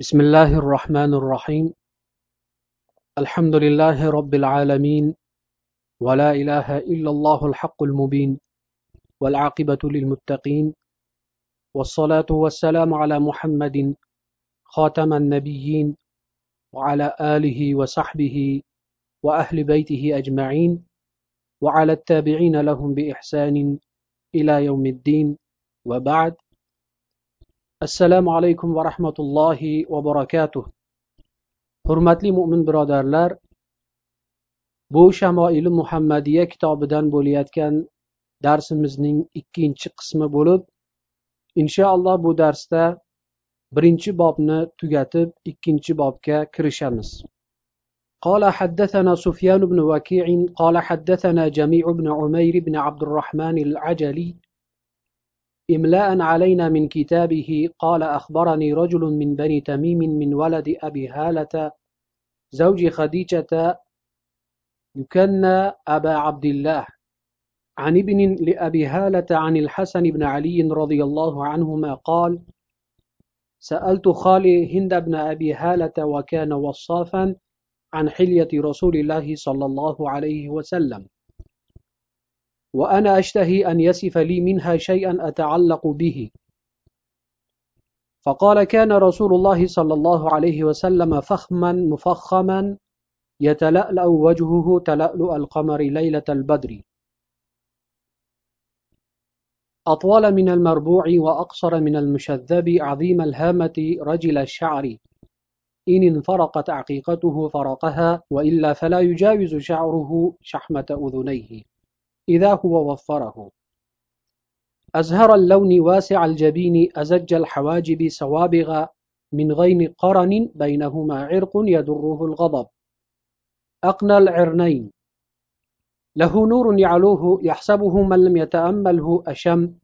بسم الله الرحمن الرحيم الحمد لله رب العالمين ولا إله إلا الله الحق المبين والعاقبة للمتقين والصلاة والسلام على محمد خاتم النبيين وعلى آله وصحبه وأهل بيته أجمعين وعلى التابعين لهم بإحسان إلى يوم الدين وبعد assalomu alaykum va rahmatullohi va barakatuh hurmatli mo'min birodarlar bu shamoili muhammadiya kitobidan bo'layotgan darsimizning ikkinchi qismi bo'lib inshaalloh bu darsda birinchi bobni tugatib ikkinchi bobga kirishamiz قال حدثنا سفيان بن وكيع قال حدثنا جميع بن عمير بن عبد الرحمن العجلي إملاء علينا من كتابه قال أخبرني رجل من بني تميم من ولد أبي هالة زوج خديجة يكنى أبا عبد الله. عن ابن لأبي هالة عن الحسن بن علي رضي الله عنهما قال سألت خالي هند بن أبي هالة وكان وصافا عن حلية رسول الله صلى الله عليه وسلم. وأنا أشتهي أن يصف لي منها شيئا أتعلق به. فقال كان رسول الله صلى الله عليه وسلم فخما مفخما يتلألأ وجهه تلألؤ القمر ليلة البدر. أطول من المربوع وأقصر من المشذب عظيم الهامة رجل الشعر. إن انفرقت عقيقته فرقها وإلا فلا يجاوز شعره شحمة أذنيه. إذا هو وفره. أزهر اللون واسع الجبين أزج الحواجب سوابغ من غين قرن بينهما عرق يدره الغضب. أقنى العرنين. له نور يعلوه يحسبه من لم يتأمله أشم.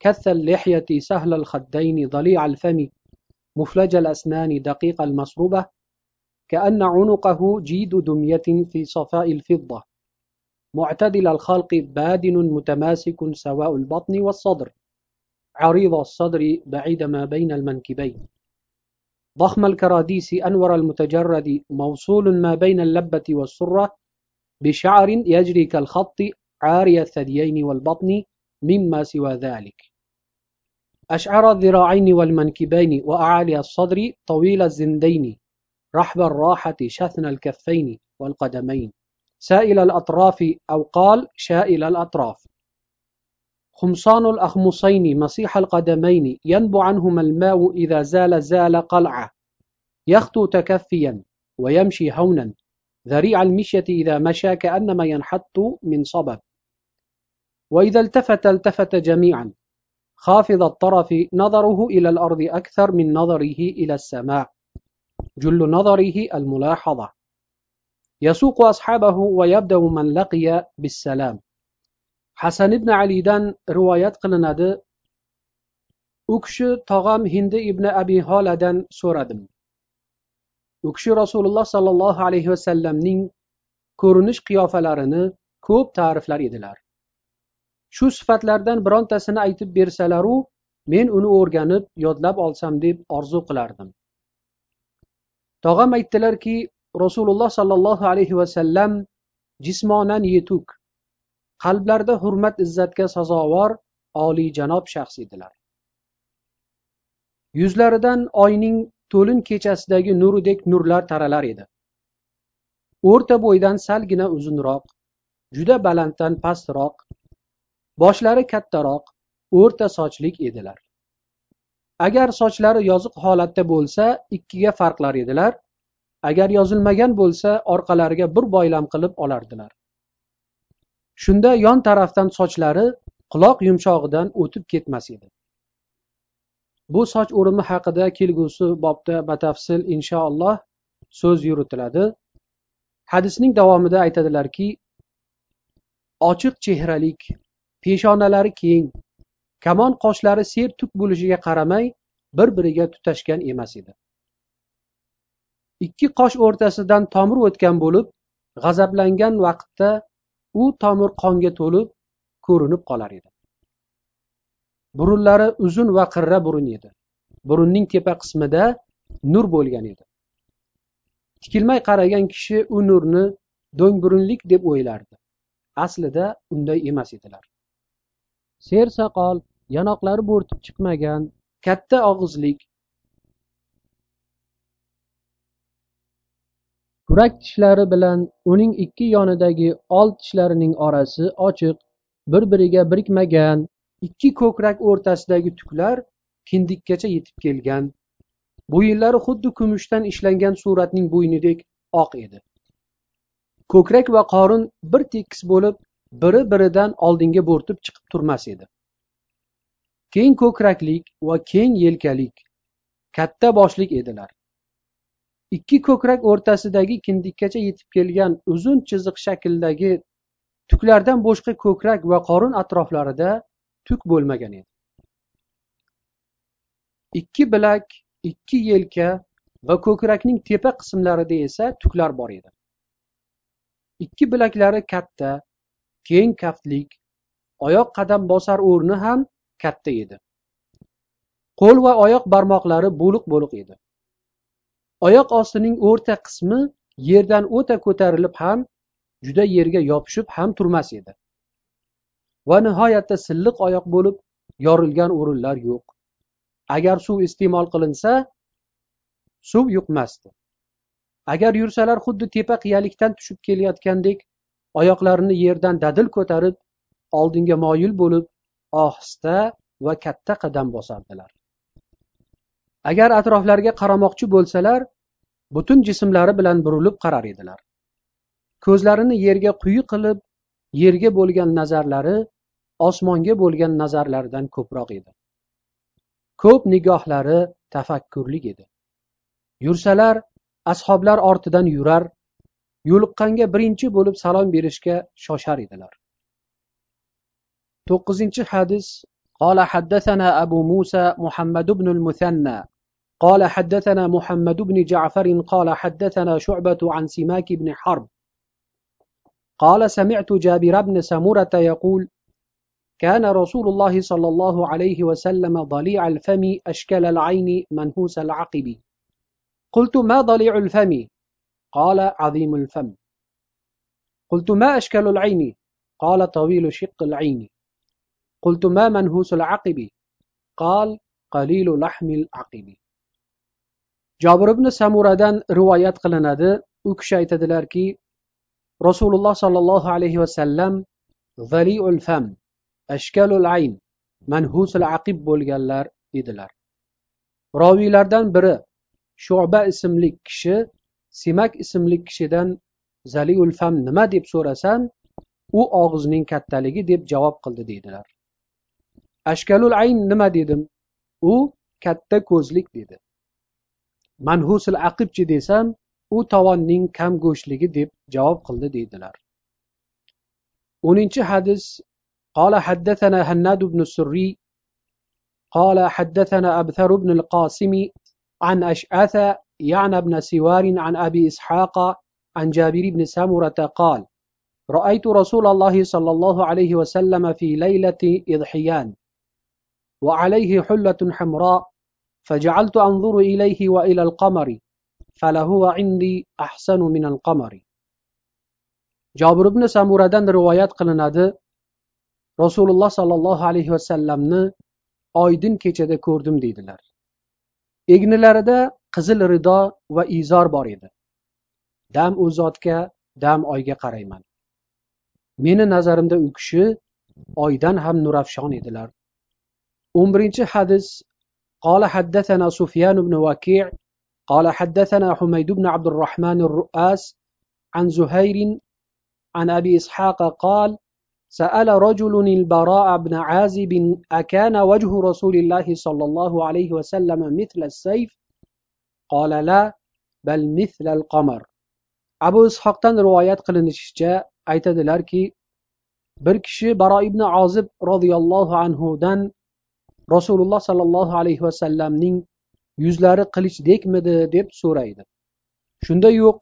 كث اللحية سهل الخدين ضليع الفم. مفلج الأسنان دقيق المصروبة. كأن عنقه جيد دمية في صفاء الفضة. معتدل الخلق بادن متماسك سواء البطن والصدر. عريض الصدر بعيد ما بين المنكبين. ضخم الكراديس أنور المتجرد موصول ما بين اللبة والسرة بشعر يجري كالخط عاري الثديين والبطن مما سوى ذلك. أشعر الذراعين والمنكبين وأعالي الصدر طويل الزندين رحب الراحة شثن الكفين والقدمين. سائل الأطراف أو قال شائل الأطراف. خمصان الأخمصين مصيح القدمين ينبع عنهما الماء إذا زال زال قلعة. يخطو تكفيا ويمشي هونا. ذريع المشية إذا مشى كأنما ينحط من صبب. وإذا التفت التفت جميعا. خافض الطرف نظره إلى الأرض أكثر من نظره إلى السماء. جل نظره الملاحظة. يسوق أصحابه ويبدأ من لقي بالسلام hasan ibn alidan rivoyat qilinadi u kishi tog'am hindi ibn abi holadan so'radim u kishi rasululloh sollallohu alayhi vasallamning ko'rinish qiyofalarini ko'p ta'riflar edilar shu sifatlardan birontasini aytib bersalaru men uni o'rganib yodlab olsam deb orzu qilardim tog'am aytdilarki rasululloh sollallohu alayhi vasallam jismonan yetuk. Qalblarida hurmat izzatga sazovor oliyjanob shaxs edilar. Yuzlaridan oyning to'lin kechasidagi nuridek nurlar taralar edi. O'rta bo'ydan salgina uzunroq juda balanddan pastroq boshlari kattaroq o'rta sochlik edilar. Agar sochlari yoziq holatda bo'lsa ikkiga farqlar edilar. Agar yozilmagan bo'lsa orqalariga bir boylam qilib olardilar. Shunda yon tarafdan sochlari quloq yumshog'idan o'tib ketmas edi. Bu soch o'rimi haqida kelgusi bobda batafsil inshaalloh so'z yuritiladi. Hadisning davomida aytadilarki ochiq chehralik peshonalari keng kamon qoshlari sertuk bo'lishiga qaramay bir biriga tutashgan emas edi. Ikki qosh o'rtasidan tomir o'tgan bo'lib g'azablangan vaqtda u tomir qonga to'lib ko'rinib qolar edi. Burunlari uzun va qirra burun edi. Burunning tepa qismida nur bo'lgan edi. Tikilmay qaragan kishi u nurni do'ngburunlik deb o'ylardi. Aslida unday emas edilar. Sersoqol yonoqlari bo'rtib chiqmagan katta og'izlik kurak tishlari bilan uning ikki yonidagi old tishlarining orasi ochiq bir biriga birikmagan ikki ko'krak o'rtasidagi tuklar kindikkacha yetib kelgan. Bo'yinlari xuddi kumushdan ishlangan suratning bo'ynidek oq edi. Ko'krak va qorin bir tekis bo'lib biri biridan oldinga bo'rtib chiqib turmas edi. Keng ko'kraklik va keng yelkalik katta boshlik edilar. Ikki ko'krak o'rtasidagi kindikkacha yetib kelgan uzun chiziq shaklidagi tuklardan boshqa ko'krak va qorin atroflarida tuk bo'lmagan edi. Ikki bilak ikki yelka va ko'krakning tepa qismlarida esa tuklar bor edi. Ikki bilaklari katta keng kaftlik oyoq qadam bosar o'rni ham katta edi. Qo'l va oyoq barmoqlari bo'liq bo'liq edi. Oyoq ostining o'rta qismi yerdan o'ta ko'tarilib ham juda yerga yopishib ham turmas edi. Va nihoyatda silliq oyoq bo'lib yorilgan o'rinlar yo'q. Agar suv iste'mol qilinsa suv yuqmasdi. Agar yursalar xuddi tepa qiyalikdan tushib kelayotgandek oyoqlarini yerdan dadil ko'tarib oldinga moyil bo'lib ohista va katta qadam bosardilar. agar atroflariga qaramoqchi bo'lsalar butun jismlari bilan burilib qarar edilar ko'zlarini yerga quyi qilib yerga bo'lgan nazarlari osmonga bo'lgan nazarlaridan ko'proq edi ko'p nigohlari tafakkurlik edi yursalar ashoblar ortidan yurar yo'liqqanga birinchi bo'lib salom berishga shoshar edilar to'qqizinchi hadis قال حدثنا أبو موسى محمد بن المثنى قال حدثنا محمد بن جعفر قال حدثنا شعبة عن سماك بن حرب. قال سمعت جابر بن سمرة يقول كان رسول الله صلى الله عليه وسلم ضليع الفم أشكل العين منهوس العقب. قلت ما ضليع الفم؟ قال عظيم الفم. قلت ما أشكل العين؟ قال طويل شق العين. قلت ما منهوس العقب؟ قال قليل لحم العقب. Jobir ibn samuradan rivoyat qilinadi. U kishi aytadilarki rasululloh sollallohu alayhi vasallam zaliul fam ashkalul ayn manhusul aqib bo'lganlar edilar. Roviylardan biri shuba ismli kishi simak ismli kishidan zaliul fam nima deb so'rasan u og'izning kattaligi deb javob qildi deydilar. Ashkalul ayn nima dedim? U katta ko'zlik dedi. Manhusul aqibchi desam u tovonning kam go'shtligi deb javob qildi deydilar. O'ninchi hadis قال حدثنا هناد بن السري قال حدثنا أبثر بن القاسم عن أشعث يعني بن سوار عن أبي إسحاق عن جابر بن سمرة قال رأيت رسول الله صلى الله عليه وسلم في ليلة إضحيان وعليه حلة حمراء فجعلت أنظر إليه وإلى القمر فلهو عندي أحسن من القمر جابر بن سمرة روايات qilinadi rasululloh sollallohu alayhi vasallamni oydin kechada ko'rdim deydilar egnilarida qizil rido va izor bor edi dam u zotga dam oyga qarayman meni nazarimda u kishi oydan ham nurafshon edilar o'n birinchi hadis قال حدثنا سفيان بن وكيع قال حدثنا حميد بن عبد الرحمن الرؤاس عن زهير عن أبي إسحاق قال سأل رجل البراء بن عازب أكان وجه رسول الله صلى الله عليه وسلم مثل السيف؟ قال لا بل مثل القمر. abu ishoqdan rivoyat qilinishicha aytadilarki bir kishi baro ibn ozib roziyallohu anhudan rasululloh sollallohu alayhi vasallamning yuzlari qilichdekmidi deb so'raydi shunda yo'q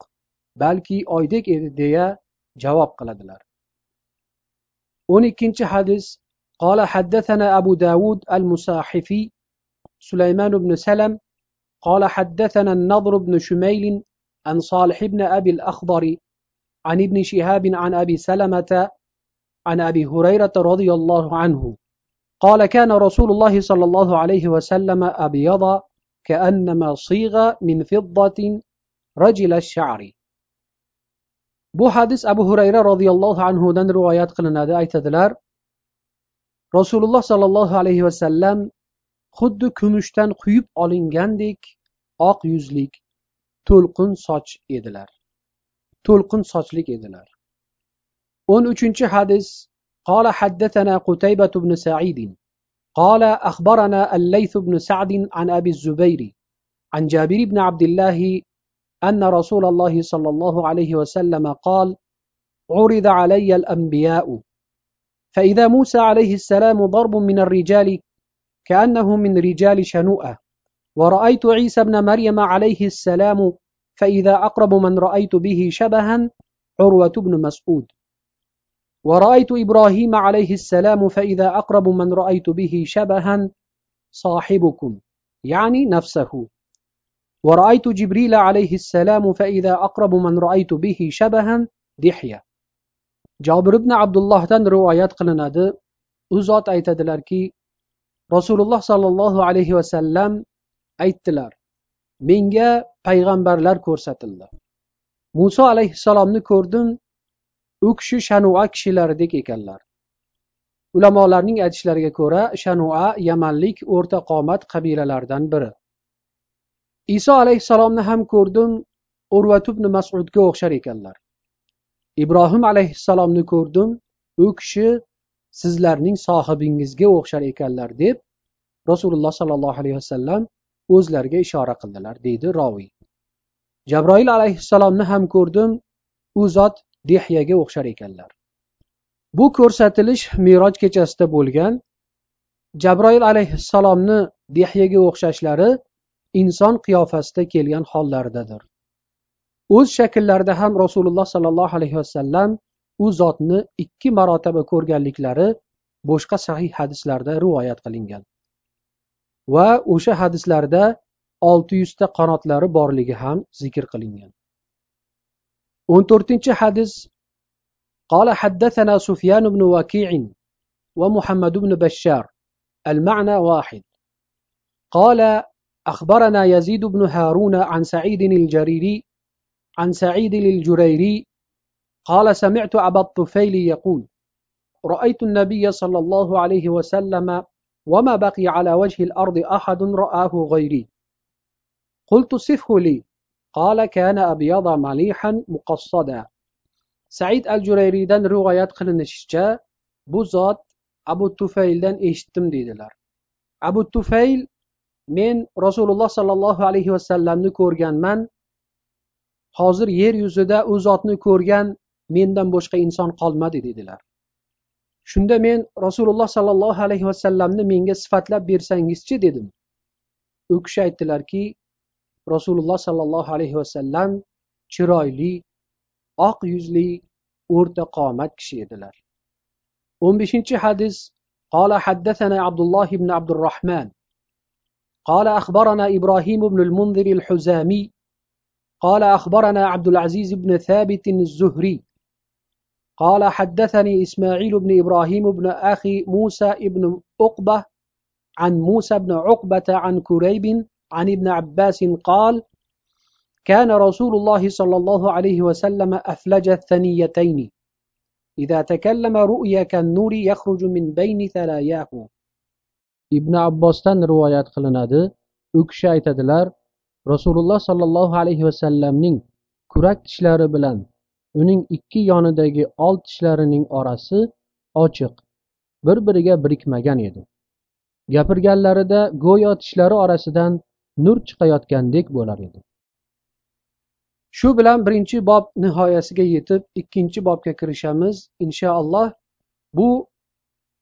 balki oydek edi deya javob qiladilar o'n ikkinchi hadis قال حدثنا أبو داود المساحفي سليمان بن سلم قال حدثنا النضر بن شميل عن صالح بن أبي الأخضر عن ابن شهاب عن أبي سلمة عن أبي هريرة رضي الله عنه قال كان رسول الله صلى الله عليه وسلم أبيض كأنما صيغ من فضة رجل الشعر bu hadis abu hurayra roziyallohu anhudan rivoyat qilinadi aytadilar rasululloh sollallohu alayhi vasallam xuddi kumushdan quyib olingandek oq yuzlik to'lqin soch edilar to'lqin sochlik edilar o'n uchinchi hadis قال حدثنا قتيبة بن سعيد. قال أخبرنا الليث بن سعد عن أبي الزبير عن جابر بن عبد الله أن رسول الله صلى الله عليه وسلم قال عرض علي الأنبياء. فإذا موسى عليه السلام ضرب من الرجال كأنه من رجال شنوءة. ورأيت عيسى بن مريم عليه السلام فإذا أقرب من رأيت به شبها عروة بن مسعود. ورأيت إبراهيم عليه السلام فإذا أقرب من رأيت به شبها صاحبكم يعني نفسه ورأيت جبريل عليه السلام فإذا أقرب من رأيت به شبها دحية jobir ibn abdullohdan rivoyat qilinadi u zot aytadilarki rasululloh sollallohu alayhi vasallam aytdilar menga payg'ambarlar ko'rsatildi muso alayhissalomni ko'rdim u kishi shanua kishilaridek ekanlar. Ulamolarning aytishlariga ko'ra shanua yamanlik o'rta qomat qabilalaridan biri. Iso alayhissalomni ham ko'rdim urvat ibn masudga o'xshar ekanlar. Ibrohim alayhissalomni ko'rdim u kishi sizlarning sohibingizga o'xshar ekanlar deb rasululloh sollallohu alayhi vasallam o'zlariga ishora qildilar deydi roviy jabroil alayhissalomni ham ko'rdim u zot dehyaga o'xshar ekanlar. Bu ko'rsatilish meroj kechasida bo'lgan jabroil alayhissalomni dehyaga o'xshashlari inson qiyofasida kelgan hollaridadir. O'z shakllarida ham rasululloh sollallohu alayhi vasallam u zotni ikki marotaba ko'rganliklari boshqa sahih hadislarda rivoyat qilingan. Va o'sha hadislarda olti yuzta qanotlari borligi ham zikr qilingan. O'n to'rtinchi hadis قال حدثنا سفيان بن وكيع ومحمد بن بشار. المعنى واحد. قال أخبرنا يزيد بن هارون عن سعيد الجريري عن سعيد الجريري. قال سمعت أبا الطفيل يقول رأيت النبي صلى الله عليه وسلم وما بقي على وجه الأرض أحد رآه غيري. قلت صفه لي. قال كان أبيض مليحا مقصدا said al jurayriydan rivoyat qilinishicha bu zot abu tufayldan eshitdim deydilar abu tufayl men rasululloh sollallohu alayhi vasallamni ko'rganman hozir yer yuzida u zotni ko'rgan mendan boshqa inson qolmadi dedilar shunda men rasululloh sollallohu alayhi vasallamni menga sifatlab bersangizchi dedim u kishi aytdilarki rasululloh sollallohu alayhi vasallam chiroyli oq yuzli o'rta qomat kishi edilar. o'n beshinchi hadis قال حدثنا عبد الله بن عبد الرحمن قال أخبرنا إبراهيم بن المنذر الحزامي قال أخبرنا عبد العزيز بن ثابت الزهري قال حدثني إسماعيل بن إبراهيم بن أخي موسى بن عقبة عن موسى بن عقبة عن كريب عن ابن عباس قال كان رسول الله صلى الله عليه وسلم أفلج الثنيتين إذا تكلم رؤيا كالنور يخرج من بين ثلاياه ibn abbosdan rivoyat qilinadi u kishi aytadilar rasululloh sollallohu alayhi vasallamning kurak tishlari bilan uning ikki yonidagi old tishlarining orasi ochiq bir biriga birikmagan edi gapirganlarida go'yo tishlari orasidan nur chiqayotgandek bo'lar edi. Shu bilan birinchi bob nihoyasiga yetib ikkinchi bobga kirishamiz. Inshaalloh bu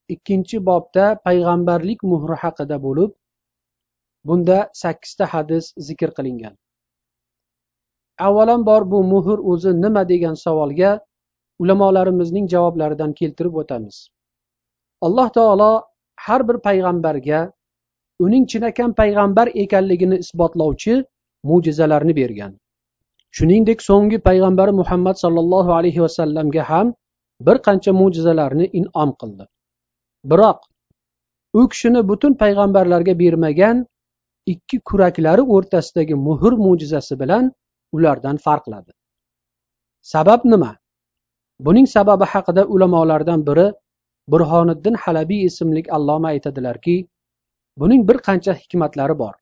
ikkinchi bobda payg'ambarlik muhri haqida bo'lib bunda sakkizta hadis zikr qilingan. Avvalambor bu muhr o'zi nima degan savolga ulamolarimizning javoblaridan keltirib o'tamiz. Alloh taolo har bir payg'ambarga uning chinakam payg'ambar ekanligini isbotlovchi mo'jizalarni bergan. Shuningdek so'nggi payg'ambari muhammad sollallohu alayhi vasallamga ham bir qancha mo'jizalarni in'om qildi. Biroq u kishini butun payg'ambarlarga bermagan ikki kuraklari o'rtasidagi muhr mo'jizasi bilan ulardan farqladi. Sabab nima? Buning sababi haqida ulamolardan biri burhoniddin halabiy ismli alloma aytadilarki buning bir qancha hikmatlari bor.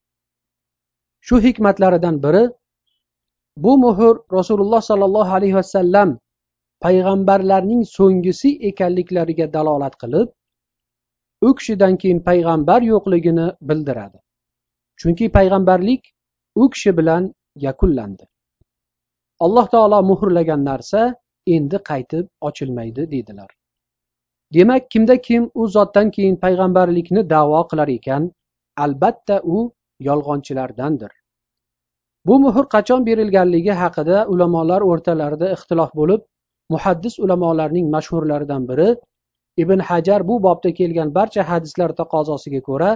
Shu hikmatlaridan biri bu muhr rasululloh sollallohu alayhi vasallam payg'ambarlarning so'nggisi ekanliklariga dalolat qilib u kishidan keyin payg'ambar yo'qligini bildiradi. Chunki payg'ambarlik u kishi bilan yakunlandi. Alloh taolo muhrlagan narsa endi qaytib ochilmaydi deydilar. Demak kimda kim u zotdan keyin payg'ambarlikni davo qilar ekan albatta u yolg'onchilardandir. Bu muhr qachon berilganligi haqida ulamolar o'rtalarida ixtilof bo'lib muhaddis ulamolarning mashhurlaridan biri ibn hajar bu bobda kelgan barcha hadislar taqozosiga ko'ra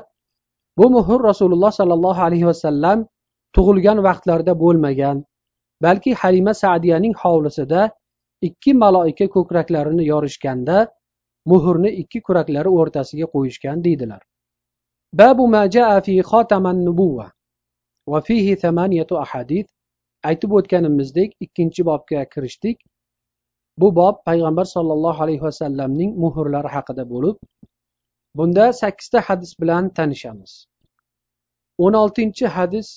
bu muhr rasululloh sollallohu alayhi vasallam tug'ilgan vaqtlarida bo'lmagan balki halima sadiyaning hovlisida ikki maloika ko'kraklarini yorishganda muhrni ikki kuraklari o'rtasiga qo'yishgan deydilar babu ma jaa fi xotaman nubuva va fihi thamaniyatu ahadith aytib o'tganimizdek ikkinchi bobga kirishdik bu bob payg'ambar sollallohu alayhi vasallamning muhrlari haqida bo'lib bunda sakkizta hadis bilan tanishamiz o'n oltinchi hadis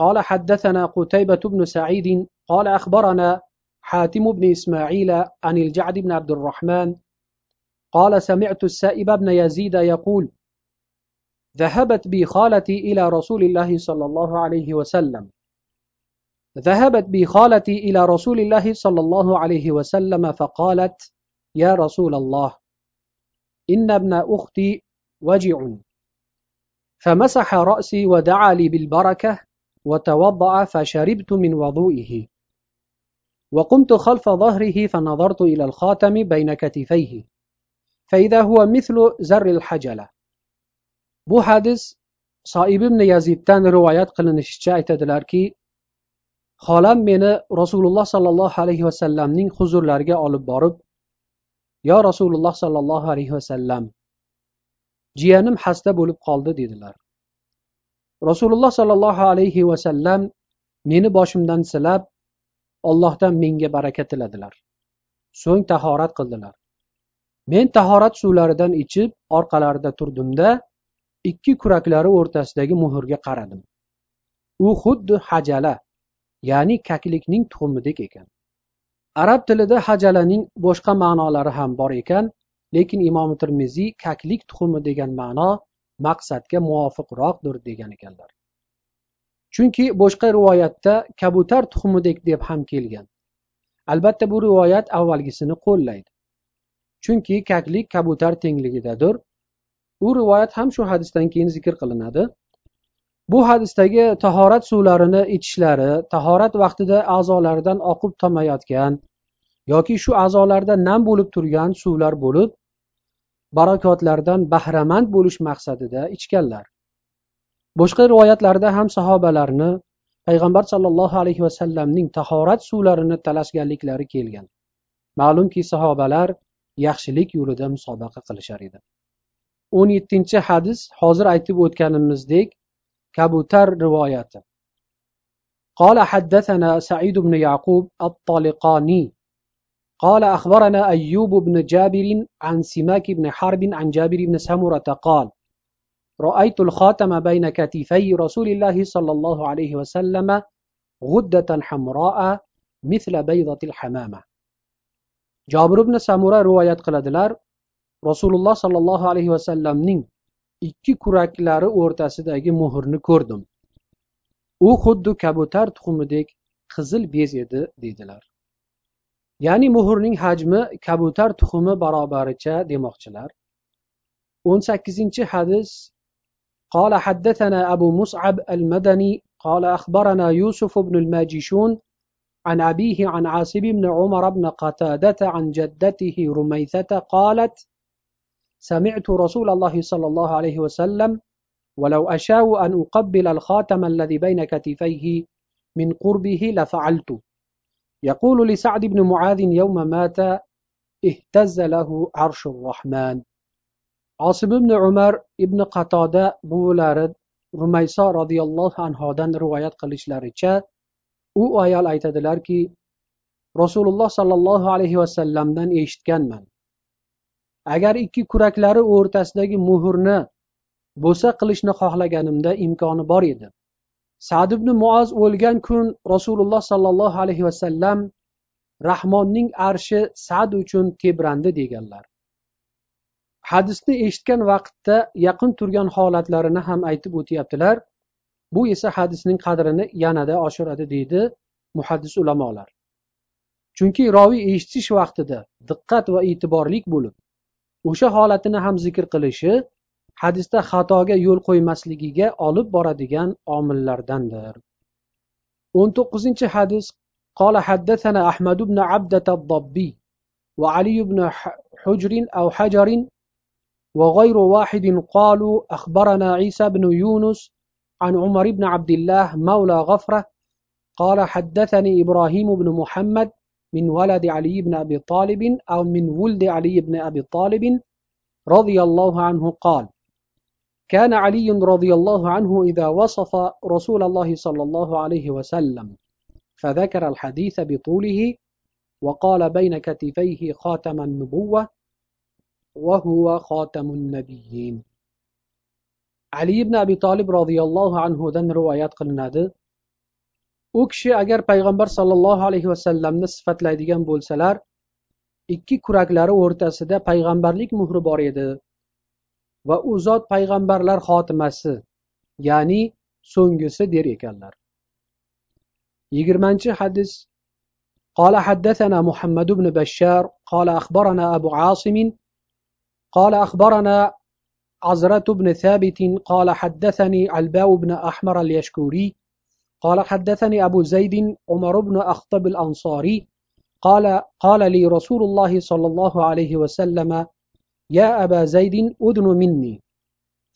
قال حدثنا قتيبة بن سعيد قال أخبرنا حاتم بن إسماعيل عن الجعد بن عبد الرحمن قال سمعت السائب بن يزيد يقول ذهبت بي خالتي إلى رسول الله صلى الله عليه وسلم. ذهبت بي خالتي إلى رسول الله صلى الله عليه وسلم فقالت يا رسول الله إن ابن أختي وجع. فمسح رأسي ودعا لي بالبركة وتوضأ فشربت من وضوئه. وقمت خلف ظهره فنظرت إلى الخاتم بين كتفيه. فإذا هو مثل زر الحجلة bu hadis soib ibn yaziddan rivoyat qilinishicha aytadilarki xolam meni rasululloh sollallohu alayhi vasallamning huzurlariga olib borib yo rasululloh sollallohu alayhi vasallam jiyanim xasta bo'lib qoldi dedilar rasululloh sollallohu alayhi vasallam meni boshimdan silab ollohdan menga baraka tiladilar so'ng tahorat qildilar Men tahorat suvlaridan ichib orqalarida turdimda ikki kuraklari o'rtasidagi muhrga qaradim. U xuddi hajala ya'ni kaklikning tuxumidek ekan. Arab tilida hajalaning boshqa ma'nolari ham bor ekan lekin imom termiziy kaklik tuxumi degan ma'no maqsadga muvofiqroqdir degan ekanlar. Chunki boshqa rivoyatda kabutar tuxumidek deb ham kelgan. Albatta bu rivoyat avvalgisini qo'llaydi. Chunki kaklik kabutar tengligidadir u rivoyat ham shu hadisdan keyin zikr qilinadi. Bu hadisdagi tahorat suvlarini ichishlari tahorat vaqtida a'zolaridan oqib tomayotgan yoki shu a'zolarda nam bo'lib turgan suvlar bo'lib barakotlardan bahramand bo'lish maqsadida ichganlar. Boshqa rivoyatlarda ham sahobalarni payg'ambar sollallohu alayhi vasallamning tahorat suvlarini talashganliklari kelgan. Ma'lumki sahobalar yaxshilik yo'lida musobaqa qilishar edi. O'n yettinchi hadis hozir aytib o'tganimizdek kabutar rivoyati. قال حدثنا سعيد بن يعقوب الطالقاني قال أخبرنا أيوب بن جابر عن سماك بن حرب عن جابر بن سمرة قال رأيت الخاتم بين كتفي رسول الله صلى الله عليه وسلم غدة حمراء مثل بيضة الحمامة جابر بن سمرة رواية قلدلار rasululloh sollallohu alayhi vasallamning ikki kuraklari o'rtasidagi muhrni ko'rdim u xuddi kabutar tuxumidek qizil bez edi deydilar ya'ni muhrning hajmi kabutar tuxumi barobaricha demoqchilar o'n sakkizinchi hadis قال حدثنا أبو مصعب المدني قال أخبرنا يوسف بن الماجشون عن أبيه عن عاصم بن عمر بن قتادة عن جدته رميثة قالت سمعت رسول الله صلى الله عليه وسلم ولو أشاء أن أقبل الخاتم الذي بين كتفيه من قربه لفعلت. يقول لسعد بن معاذ يوم مات اهتز له عرش الرحمن osim ibn umar ibn qatoda buvilari rumayso roziyallohu anhodan rivoyat qilishlaricha u ayol aytadilarki rasululloh sollallohu alayhi vasallamdan eshitganman. Agar ikki kuraklari o'rtasidagi muhrni bo'sa qilishni xohlaganimda imkoni bor edi. Sad ibn muoz o'lgan kun rasululloh sollallohu alayhi vasallam rahmonning arshi sad uchun tebrandi deganlar. Hadisni eshitgan vaqtda yaqin turgan holatlarini ham aytib o'tyaptilar. bu esa hadisning qadrini yanada oshiradi deydi muhaddis ulamolar chunki roviy eshitish vaqtida diqqat va e'tiborlik bo'lib o'sha holatini ham zikr qilishi hadisda xatoga yo'l qo'ymasligiga olib boradigan omillardandir o'n to'qqizinchi hadis قال حدثنا أحمد بن عبدة الضبي وعلي بن حجر أو حجر وغير واحد قالوا أخبرنا عيسى بن يونس عن عمر بن عبد الله مولى غفرة قال حدثني إبراهيم بن محمد من ولد علي بن أبي طالب أو من ولد علي بن أبي طالب رضي الله عنه قال كان علي رضي الله عنه إذا وصف رسول الله صلى الله عليه وسلم فذكر الحديث بطوله وقال بين كتفيه خاتم النبوة وهو خاتم النبيين. ali ibn abi tolib roziyallohu anhudan rivoyat qilinadi u kishi agar payg'ambar sollallohu alayhi vasallamni sifatlaydigan bo'lsalar ikki kuraklari o'rtasida payg'ambarlik muhri bor edi va u zot payg'ambarlar xotimasi ya'ni so'nggisi der ekanlar yigirmanchi hadis قال حدثنا محمد بن بشار قال أخبرنا أبو عاصم قال أخبرنا عزرة بن ثابت قال حدثني علباء بن أحمر اليشكوري قال حدثني أبو زيد عمر بن أخطب الأنصاري قال قال لي رسول الله صلى الله عليه وسلم يا أبا زيد أدن مني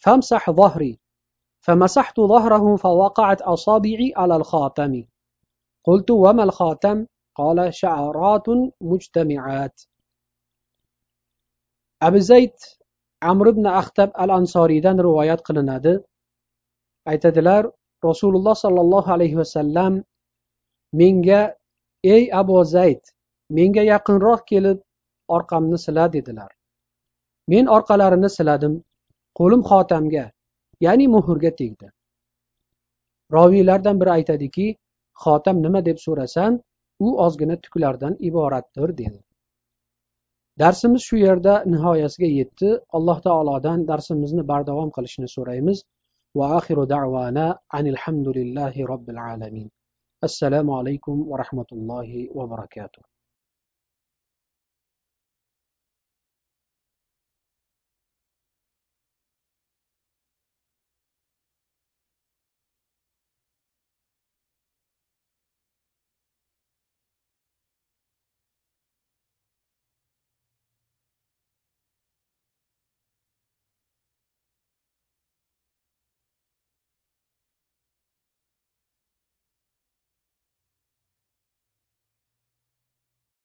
فامسح ظهري. فمسحت ظهره فوقعت أصابعي على الخاتم. قلت وما الخاتم؟ قال شعرات مجتمعات. أبو زيد amr ibn axtab al ansoriydan rivoyat qilinadi. Aytadilar rasululloh sollallohu alayhi vasallam menga ey abu zayd menga yaqinroq kelib orqamni sila dedilar. Men orqalarini siladim qo'lim xotamga ya'ni muhrga tegdi. Roviylardan biri aytadiki xotam nima deb so'rasam u ozgina tuklardan iboratdir dedi. Darsimiz shu yerda nihoyasiga yetdi. Alloh taolodan darsimizni bardavom qilishni so'raymiz. Va axiru da'vana anilhamdulillahi robbil alamin. Assalomu alaykum va rahmatullohi va barakatuh.